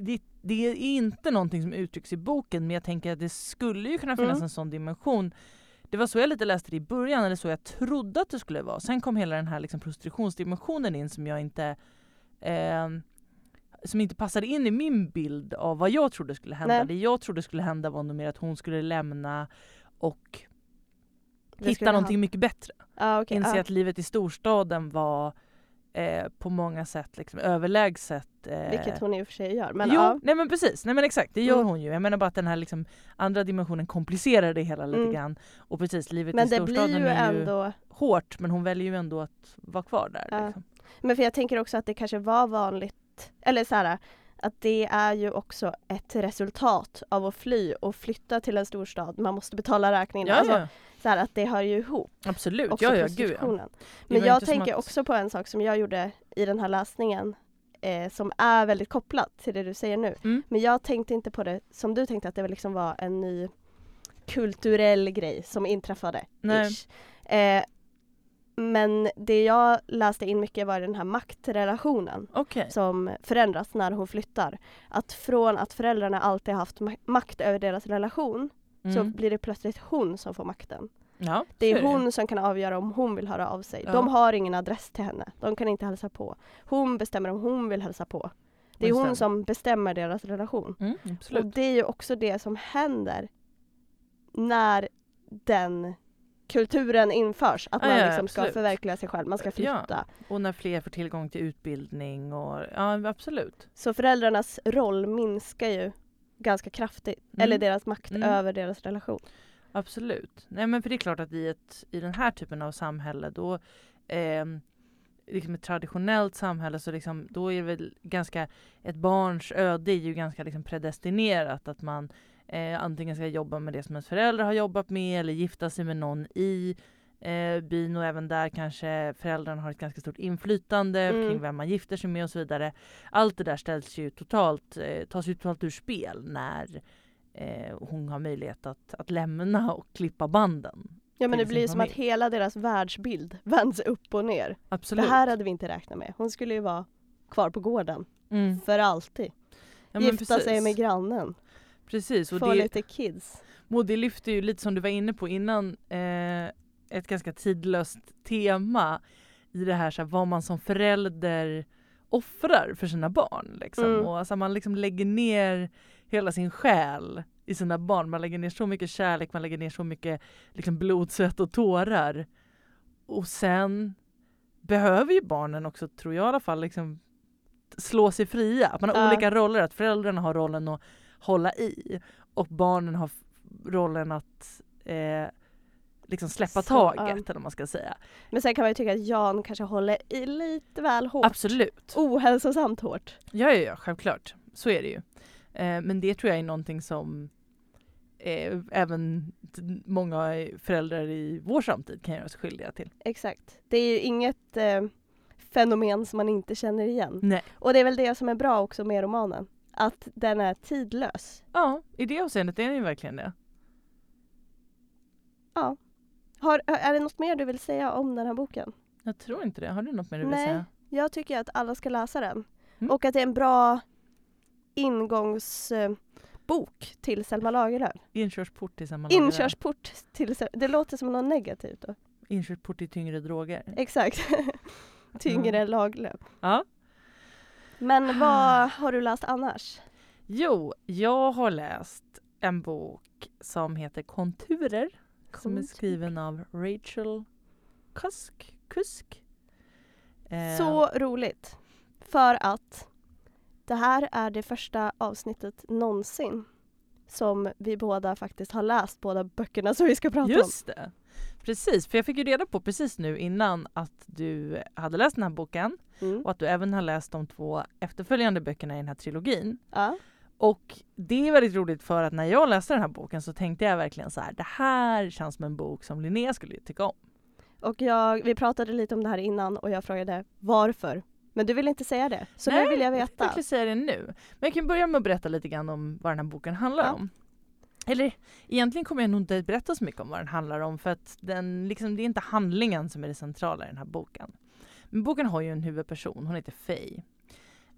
det, det är inte någonting som uttrycks i boken men jag tänker att det skulle ju kunna finnas Mm. en sån dimension. Det var så jag lite läste det i början, eller så jag trodde att det skulle vara. Sen kom hela den här liksom prostitutionsdimensionen in som jag inte eh, som inte passade in i min bild av vad jag trodde skulle hända. Nej. Det jag trodde skulle hända var nog mer att hon skulle lämna och hitta någonting mycket bättre. Ja, okej. Inse ja. att livet i storstaden var eh, på många sätt liksom överlägset. Eh, Vilket hon i och för sig gör. Men jo, ja. nej men precis, nej men exakt det gör Mm. hon ju. Jag menar bara att den här liksom andra dimensionen komplicerar det hela lite Mm. grann. Och precis, livet Men i storstaden ju är ju ändå hårt men hon väljer ju ändå att vara kvar där. Ja. Liksom. Men för jag tänker också att det kanske var vanligt, eller så här, att det är ju också ett resultat av att fly och flytta till en storstad. Man måste betala räkningen. Ja, alltså, ja, Så här, att det hör ju ihop. absolut. Också Ja, ja, gud, ja. Men jag tänker att- också på en sak som jag gjorde i den här läsningen eh, som är väldigt kopplat till det du säger nu. Mm. Men jag tänkte inte på det som du tänkte att det liksom var en ny kulturell grej som inträffade. Eh, men det jag läste in mycket var den här maktrelationen Okej. som förändras när hon flyttar. Att från att föräldrarna alltid haft ma- makt över deras relation så Mm. blir det plötsligt hon som får makten. Ja, Det så är hon som kan avgöra om hon vill höra av sig. Ja. De har ingen adress till henne. De kan inte hälsa på. Hon bestämmer om hon vill hälsa på. Det är Just hon det. som bestämmer deras relation. Mm, Och det är ju också det som händer när den kulturen införs. Att Ja, man ja, liksom ska absolut. förverkliga sig själv. Man ska Ja. flytta. Och när fler får tillgång till utbildning och ja absolut. Så föräldrarnas roll minskar ju ganska kraftigt. Mm. Eller deras makt Mm. över deras relation. Absolut. Nej men för det är klart att i, ett, i den här typen av samhälle då eh, liksom ett traditionellt samhälle så liksom, då är det väl ganska ett barns öde är ju ganska liksom predestinerat att man eh, antingen ska jobba med det som ens föräldrar har jobbat med eller gifta sig med någon i eh, byn och även där kanske föräldrarna har ett ganska stort inflytande Mm. kring vem man gifter sig med och så vidare. Allt det där ställs ju totalt, eh, tas ju totalt ur spel när eh, hon har möjlighet att, att lämna och klippa banden. Ja men det blir som att hela deras världsbild [LAUGHS] vänds upp och ner. Absolut. Det här hade vi inte räknat med. Hon skulle ju vara kvar på gården mm. för alltid. ja, Gifta sig precis. med grannen. Precis, och Få det, lite kids. och det lyfter ju lite som du var inne på innan eh, ett ganska tidlöst tema i det här, så här vad man som förälder offrar för sina barn. Liksom. Mm. Och alltså, man liksom lägger ner hela sin själ i sina barn. Man lägger ner så mycket kärlek, man lägger ner så mycket liksom, blod, svett och tårar. Och sen behöver ju barnen också, tror jag i alla fall, liksom, slå sig fria. Att man har Ja. olika roller, att föräldrarna har rollen att hålla i och barnen har rollen att eh, liksom släppa Så, taget, ja. eller vad man ska säga. Men sen kan man ju tycka att Jan kanske håller i lite väl hårt. Absolut. Ohälsosamt hårt. Ja, ja, ja, självklart. Så är det ju. Eh, men det tror jag är någonting som eh, även många föräldrar i vår samtid kan göra sig skyldiga till. Exakt. Det är ju inget eh, fenomen som man inte känner igen. Nej. Och det är väl det som är bra också med romanen. Att den är tidlös. Ja, i det avseendet är den ju verkligen det. Ja. Har, är det något mer du vill säga om den här boken? Jag tror inte det. Har du något mer du vill Nej. säga? Jag tycker att alla ska läsa den. Mm. Och att det är en bra ingångsbok till Selma Lagerlöf. Inkörsport till samma Lagerlöf. Inkörsport till Sel- Det låter som något negativt då. Inkörsport till tyngre droger. Exakt. [LAUGHS] Tyngre Mm. Lagerlöf. Ja. Men [SIGHS] vad har du läst annars? Jo, jag har läst en bok som heter Konturer. Som är skriven av Rachel Kusk. Kusk. Eh, Så roligt. För att det här är det första avsnittet någonsin som vi båda faktiskt har läst båda böckerna som vi ska prata om. Just det! Precis, för jag fick ju reda på precis nu innan att du hade läst den här boken Mm. och att du även har läst de två efterföljande böckerna i den här trilogin. Ja. Och det är väldigt roligt för att när jag läste den här boken så tänkte jag verkligen så här, det här känns som en bok som Linnea skulle tycka om. Och jag, vi pratade lite om det här innan och jag frågade varför. Men du vill inte säga det. Så Nej, nu vill jag Jag veta. tänkte säga det nu. Men jag kan börja med att berätta lite grann om vad den här boken handlar Ja. om. Eller egentligen kommer jag nog inte berätta så mycket om vad den handlar om för att den, liksom, det är inte handlingen som är det centrala i den här boken. Men boken har ju en huvudperson, hon heter Faye.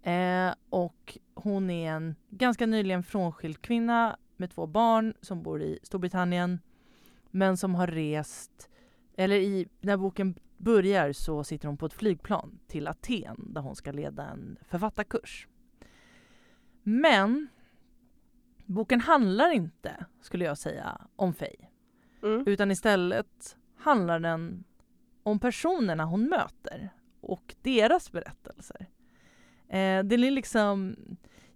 Eh, och hon är en ganska nyligen frånskild kvinna med två barn som bor i Storbritannien men som har rest, eller i, när boken börjar så sitter hon på ett flygplan till Aten där hon ska leda en författarkurs. Men boken handlar inte, skulle jag säga, om Faye. Mm. Utan istället handlar den om personerna hon möter och deras berättelser. Eh, det är liksom,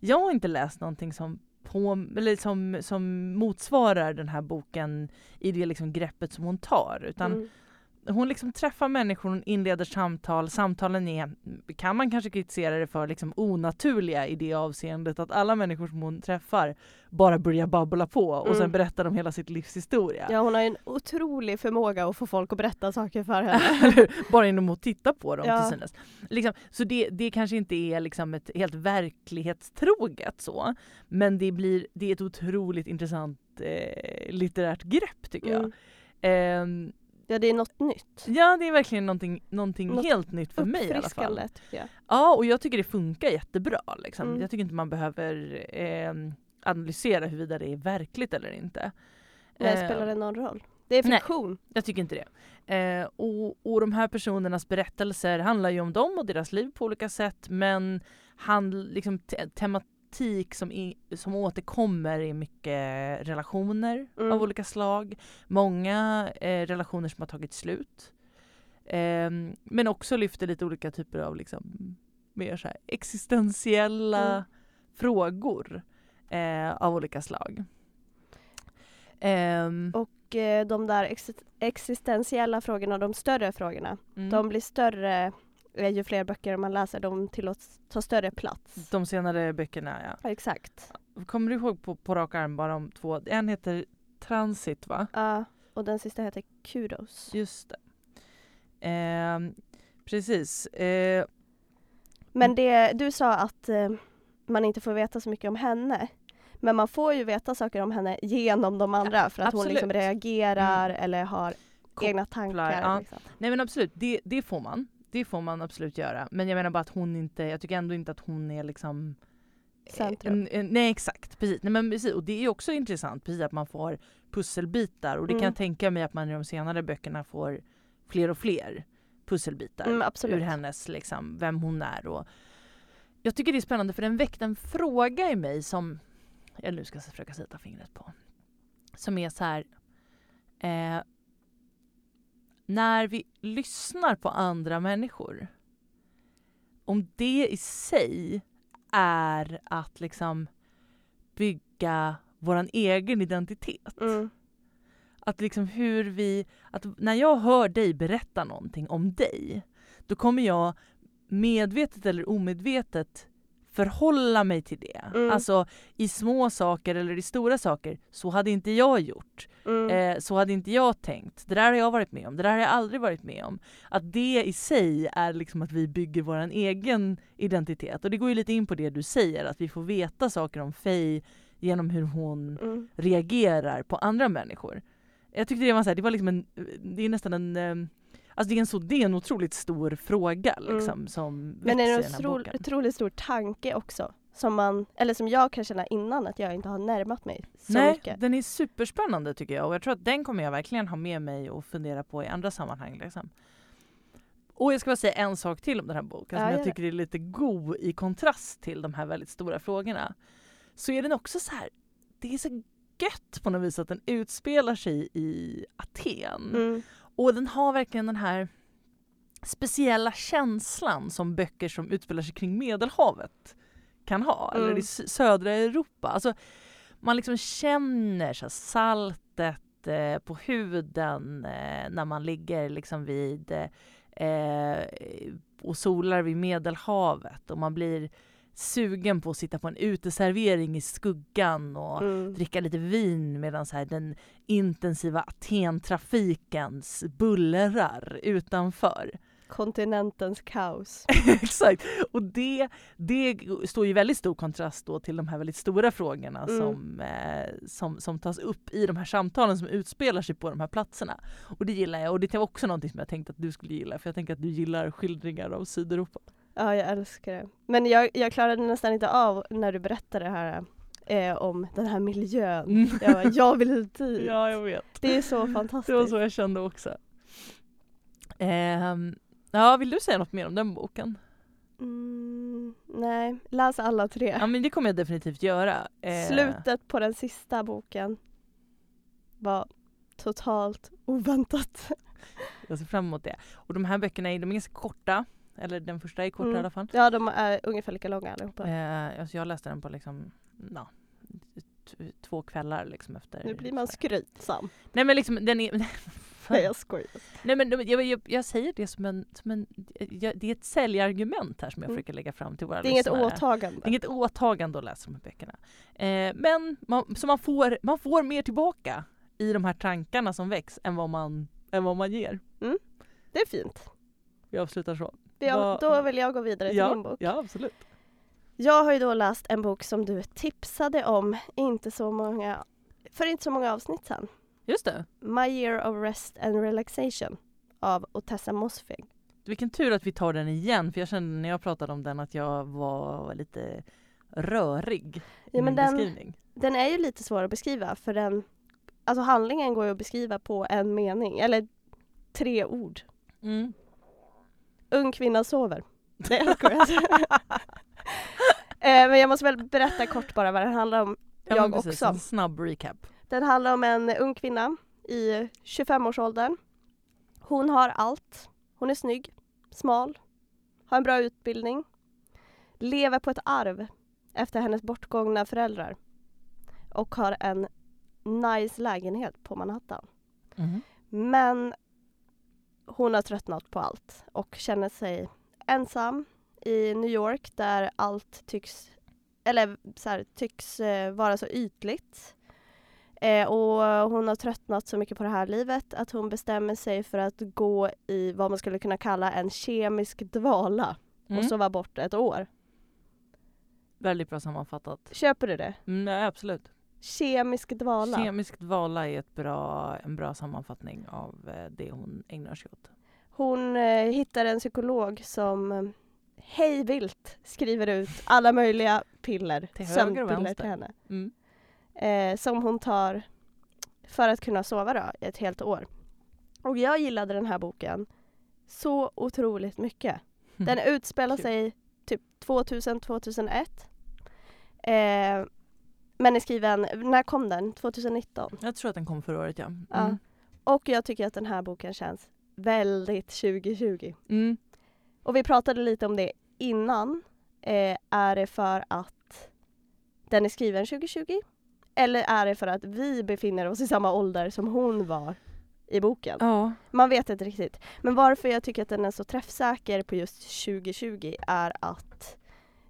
jag har inte läst någonting som, på, eller som, som motsvarar den här boken i det liksom greppet som hon tar. Utan Mm. Hon liksom träffar människor, hon inleder samtal. Samtalen är, kan man kanske kritisera det för, liksom onaturliga i det avseendet att alla människor som hon träffar bara börjar babbla på och Mm. sen berättar de hela sitt livs historia. Ja, hon har en otrolig förmåga att få folk att berätta saker för henne. [LAUGHS] bara genom att titta på dem Ja. till synes. Liksom, så det, det kanske inte är liksom ett helt verklighetstroget så, men det, blir, det är ett otroligt intressant eh, litterärt grepp tycker jag. Mm. Ehm, Ja, det är något nytt. ja, det är verkligen någonting, någonting Något helt nytt för mig i alla fall. Tycker jag. Ja, och jag tycker det funkar jättebra. Liksom. Mm. Jag tycker inte man behöver eh, analysera huruvida det är verkligt eller inte. Nej, Eh, spelar det någon roll? Det är nej. fiktion. Jag tycker inte det. Eh, och, och de här personernas berättelser handlar ju om dem och deras liv på olika sätt men hand, liksom, te tematik som, i, som återkommer är mycket relationer Mm. av olika slag. Många eh, relationer som har tagit slut. Eh, men också lyfter lite olika typer av liksom, mer så här existentiella Mm. frågor eh, av olika slag. Ehm, Och eh, de där ex existentiella frågorna, de större frågorna, mm. de blir större ju fler böcker man läser. De tillåts ta större plats. De senare böckerna, ja. Ja, exakt. kommer du ihåg på, på rak arm bara om två? En heter Transit va? Ja, och den sista heter Kudos. Just det. Ehm, precis. Eh, Men det, du sa att eh, man inte får veta så mycket om henne. Men man får ju veta saker om henne genom de andra för att hon liksom absolut. reagerar Mm. eller har Kopplar, egna tankar. ja. Liksom. nej men absolut, det, det får man. Det får man absolut göra. Men jag menar bara att hon inte, jag tycker ändå inte att hon är liksom Centrum. En, en, nej exakt, precis. Nej, men precis. Och det är också intressant precis att man får pusselbitar och det kan Mm. jag tänka mig att man i de senare böckerna får fler och fler pusselbitar Mm, absolut. ur hennes, liksom, vem hon är. Och jag tycker det är spännande för den väckte en fråga i mig som jag nu ska försöka sätta fingret på. Som är så här. Eh, när vi lyssnar på andra människor. Om det i sig är att liksom bygga våran egen identitet. Mm. Att liksom hur vi, att när jag hör dig berätta någonting om dig, då kommer jag medvetet eller omedvetet förhålla mig till det. Mm. Alltså i små saker eller i stora saker, så hade inte jag gjort. Mm. Eh, så hade inte jag tänkt. Det där har jag varit med om. Det där har jag aldrig varit med om. Att det i sig är liksom att vi bygger vår egen identitet. Och det går ju lite in på det du säger, att vi får veta saker om Faye genom hur hon Mm. reagerar på andra människor. Jag tyckte det var så här, det var liksom en, det är nästan en, eh, alltså det är en, så, det är en otroligt stor fråga liksom som Mm. Men det växer är i en otro, otroligt stor tanke också. Som, man, eller som jag kan känna innan att jag inte har närmat mig så Nej, mycket. den är superspännande tycker jag och jag tror att den kommer jag verkligen ha med mig och fundera på i andra sammanhang. Liksom. Och jag ska bara säga en sak till om den här boken Ja, som jag det. tycker är lite god i kontrast till de här väldigt stora frågorna. Så är den också så här, det är så gött på något vis att den utspelar sig i Aten. Mm. Och den har verkligen den här speciella känslan som böcker som utspelar sig kring Medelhavet kan ha, eller Mm. i s- södra Europa. Alltså, man liksom känner så saltet eh, på huden eh, när man ligger liksom vid eh, och solar vid Medelhavet och man blir sugen på att sitta på en uteservering i skuggan och Mm. dricka lite vin medan så här den intensiva Aten-trafikens bullrar utanför. Kontinentens kaos. [LAUGHS] Exakt! Och det, det står i väldigt stor kontrast då till de här väldigt stora frågorna Mm. som, eh, som, som tas upp i de här samtalen som utspelar sig på de här platserna. Och det gillar jag och det var också någonting som jag tänkte att du skulle gilla för jag tänker att du gillar skildringar av Sydeuropa. Ja, jag älskar det. Men jag, jag klarade nästan inte av när du berättade det här eh, om den här miljön. Mm. Jag, bara, jag vill dit. [LAUGHS] Ja, jag vet. Det är så fantastiskt. Det var så jag kände också. Ehm, ja, vill du säga något mer om den boken? Mm, nej, läs alla tre. Ja, men det kommer jag definitivt göra. Eh, Slutet på den sista boken var totalt oväntat. Jag ser fram emot det. Och de här böckerna är, de är ganska korta. Eller den första är kort Mm. i alla fall. Ja, de är ungefär lika långa allihopa. Eh, alltså jag läste den på liksom, t- två kvällar liksom efter. Nu blir man skrytsam. Nej men liksom den är... [LAUGHS] Nej, jag skojar. Nej men jag, jag, jag säger det som en, som en jag, det är ett säljargument här som jag Mm. försöker lägga fram till våra Det är inget lyssnare. åtagande. Det är inget åtagande att läsa de här böckerna. Eh, men man, så man får, man får mer tillbaka i de här tankarna som väcks än vad man, än vad man ger. Det är fint. Vi avslutar så. Det, Vad- Då vill jag gå vidare till min Ja, bok. ja absolut. Jag har ju då läst en bok som du tipsade om inte så många, för inte så många avsnitt sedan. Just det. My year of rest and relaxation av Otessa Mosfeg. Vilken tur att vi tar den igen för jag kände när jag pratade om den att jag var lite rörig i Ja, min den- beskrivning. Den är ju lite svår att beskriva för den, alltså handlingen går ju att beskriva på en mening, eller tre ord. Mm. Ung kvinna sover. [LAUGHS] Nej jag skojar. [LAUGHS] eh, men jag måste väl berätta kort bara vad den handlar om. Ja, Jag precis, också. En snabb recap. Den handlar om en ung kvinna i 25-årsåldern. Hon har allt. Hon är snygg, smal, har en bra utbildning, lever på ett arv efter hennes bortgångna föräldrar och har en nice lägenhet på Manhattan. Mhm. Men hon har tröttnat på allt och känner sig ensam i New York där allt tycks eller så här, tycks eh, vara så ytligt. Eh, och hon har tröttnat så mycket på det här livet att hon bestämmer sig för att gå i vad man skulle kunna kalla en kemisk dvala Mm. och sova bort ett år. Väldigt bra sammanfattat. Köper du det? Mm, ja, absolut. Kemisk dvala. Kemisk dvala är ett bra, en bra sammanfattning av eh, det hon ägnar sig åt. Hon eh, hittar en psykolog som eh, hej vilt skriver ut alla möjliga piller, Till sömnpiller till henne. Mm. Eh, som hon tar för att kunna sova då, i ett helt år. Och jag gillade den här boken så otroligt mycket. [LAUGHS] Den utspelar sig typ 2000-2001. Eh, men är skriven, när kom den? 2019? Jag tror att den kom förra året ja. Mm. Ja. Och jag tycker att den här boken känns väldigt 2020. Mm. Och vi pratade lite om det innan. Eh, är det för att den är skriven 2020? Eller är det för att vi befinner oss i samma ålder som hon var i boken? Ja. Man vet inte riktigt. Men varför jag tycker att den är så träffsäker på just 2020 är att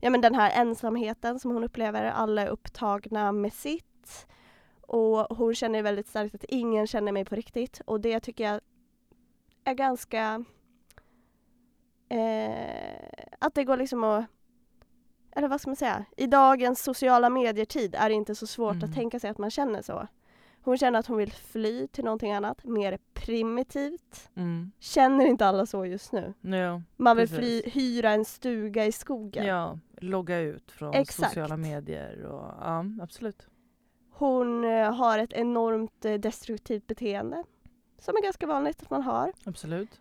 ja, men den här ensamheten som hon upplever, alla är upptagna med sitt. Och hon känner väldigt starkt att ingen känner mig på riktigt. Och det tycker jag är ganska... Eh, att det går liksom att... Eller vad ska man säga? I dagens sociala medier-tid är det inte så svårt Mm. att tänka sig att man känner så. Hon känner att hon vill fly till någonting annat, mer primitivt. Mm. Känner inte alla så just nu? Ja. Man vill fly, hyra en stuga i skogen. ja, logga ut från Exakt. sociala medier och ja, absolut. Hon eh, har ett enormt eh, destruktivt beteende. Som är ganska vanligt att man har. Absolut.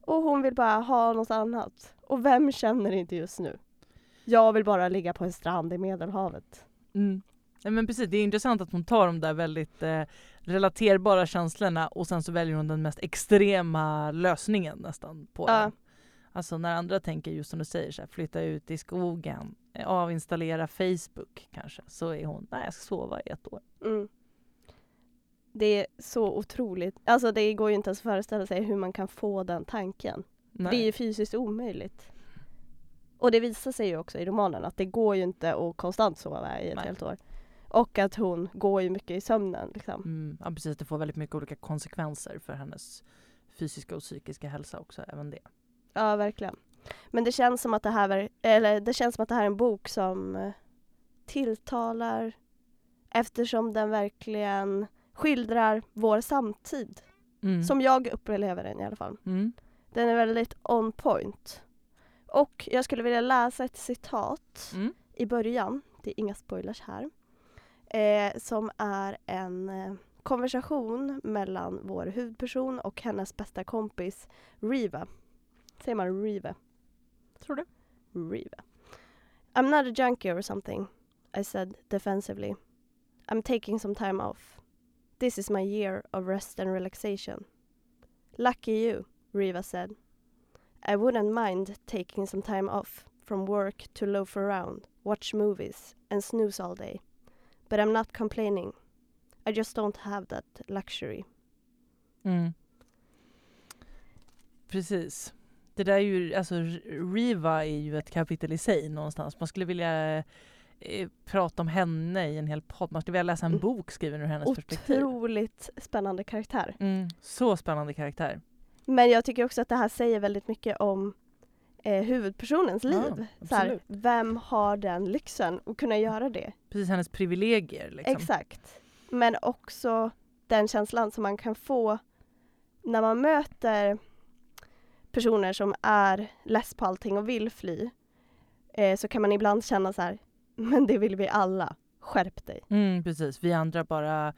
Och hon vill bara ha något annat. Och vem känner inte just nu? Jag vill bara ligga på en strand i Medelhavet. Mm. Ja, men precis, det är intressant att hon tar de där väldigt eh, relaterbara känslorna och sen så väljer hon den mest extrema lösningen nästan på Ja. dem. Alltså när andra tänker just som du säger, så här, flytta ut i skogen, eh, avinstallera Facebook kanske, så är hon, nej jag ska sova i ett år. Mm. Det är så otroligt. Alltså det går ju inte ens att föreställa sig hur man kan få den tanken. Nej. Det är ju fysiskt omöjligt. Och det visar sig ju också i romanen att det går ju inte att konstant sova i ett Nej. helt år. Och att hon går ju mycket i sömnen. Liksom. Mm, ja, precis, det får väldigt mycket olika konsekvenser för hennes fysiska och psykiska hälsa också, även det. Ja, verkligen. Men det känns som att det här, eller det känns som att det här är en bok som eh, tilltalar eftersom den verkligen skildrar vår samtid. Mm. Som jag upplever den i alla fall. Mm. Den är väldigt on point. Och jag skulle vilja läsa ett citat Mm. i början, det är inga spoilers här, eh, som är en eh, konversation mellan vår huvudperson och hennes bästa kompis Riva. Säger man Riva? Tror du? Riva. I'm not a junkie or something, I said defensively. I'm taking some time off. This is my year of rest and relaxation. Lucky you, Riva said. I wouldn't mind taking some time off from work to loaf around, watch movies, and snooze all day. But I'm not complaining. I just don't have that luxury. Mm. Precis. Det där är ju, alltså Riva är ju ett kapitel i sig någonstans. Man skulle vilja eh, prata om henne i en hel podd. Man skulle vilja läsa en Mm. bok skriven ur hennes perspektiv. Otroligt spännande karaktär. Mm. Så spännande karaktär. Men jag tycker också att det här säger väldigt mycket om eh, huvudpersonens Ja, liv. så här, vem har den lyxen att kunna göra det? Precis hennes privilegier. Liksom. Exakt. Men också den känslan som man kan få när man möter personer som är less på allting och vill fly. Eh, så kan man ibland känna så här, men det vill vi alla. Skärp dig. Mm, precis. Vi andra bara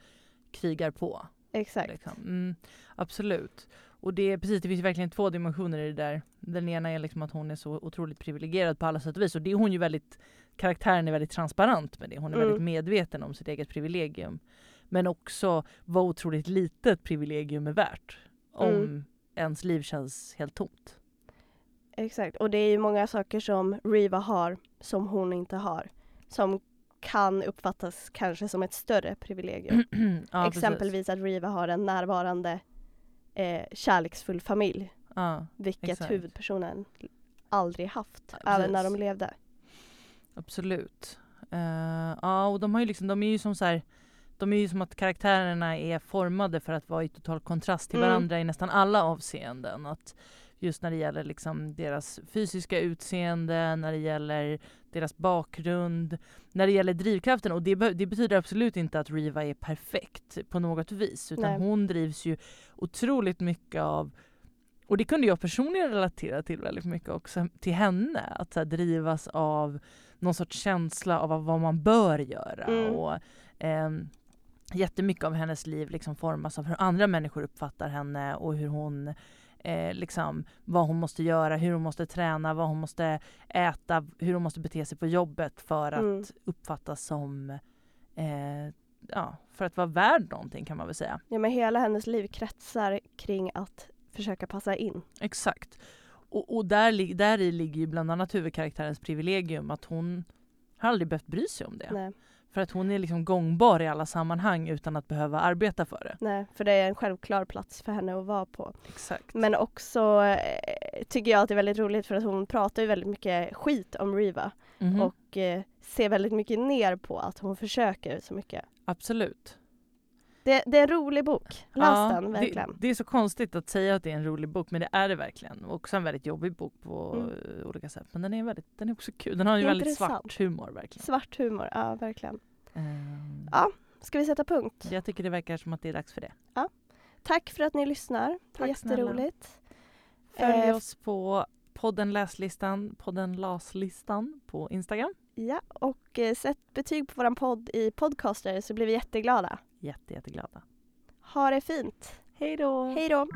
krigar på. Exakt. Liksom. Mm, absolut. Och det, precis, det finns verkligen två dimensioner i det där. Den ena är liksom att hon är så otroligt privilegierad på alla sätt och vis. Och det är hon ju väldigt, karaktären är väldigt transparent med det. Hon är Mm. väldigt medveten om sitt eget privilegium. Men också vad otroligt litet privilegium är värt. Om Mm. ens liv känns helt tomt. Exakt. Och det är ju många saker som Riva har som hon inte har. Som kan uppfattas kanske som ett större privilegium. [CLEARS THROAT] ja, precis. Exempelvis att Riva har en närvarande eh, kärleksfull familj. Ja, Vilket Exakt. huvudpersonen aldrig haft. Ja, även när de levde. absolut. Eh, ja, och de har ju liksom, de är ju som så här, de är ju som att karaktärerna är formade för att vara i total kontrast till Mm. varandra i nästan alla avseenden. Att just när det gäller liksom deras fysiska utseende, när det gäller deras bakgrund, när det gäller drivkraften. Och det, det betyder absolut inte att Riva är perfekt på något vis. Utan Nej. hon drivs ju otroligt mycket av och det kunde jag personligen relatera till väldigt mycket också, till henne. Att här, drivas av någon sorts känsla av vad man bör göra. Mm. Och, ehm, jättemycket av hennes liv liksom formas av hur andra människor uppfattar henne och hur hon eh, liksom, vad hon måste göra, hur hon måste träna, vad hon måste äta, hur hon måste bete sig på jobbet för att Mm. uppfattas som eh, ja, för att vara värd någonting kan man väl säga. Ja, men hela hennes liv kretsar kring att försöka passa in. Exakt. Och, och där, där i ligger ju bland annat huvudkaraktärens privilegium att hon har aldrig behövt bry sig om det. Nej, För att hon är liksom gångbar i alla sammanhang utan att behöva arbeta för det. nej, för det är en självklar plats för henne att vara på. Exakt. Men också eh, tycker jag att det är väldigt roligt för att hon pratar ju väldigt mycket skit om Riva Mhm. och eh, ser väldigt mycket ner på att hon försöker så mycket. Absolut. Det, det är en rolig bok. Läs Ja, den verkligen. Det, det är så konstigt att säga att det är en rolig bok men det är det verkligen. Och också en väldigt jobbig bok på Mm. olika sätt. Men den är, väldigt, den är också kul. Den har ju väldigt svart humor verkligen. Svart humor, ja verkligen. Ehm, Ja. Ska vi sätta punkt? Jag tycker det verkar som att det är dags för det. Tack för att ni lyssnar. Det är snälla. jätteroligt. Följ Eh, oss på podden Läslistan, podden Laslistan på Instagram. Ja, och eh, sätt betyg på våran podd i Podcaster så blir vi jätteglada. Jätte, jätteglada. Ha det fint. Hej då! Hej då!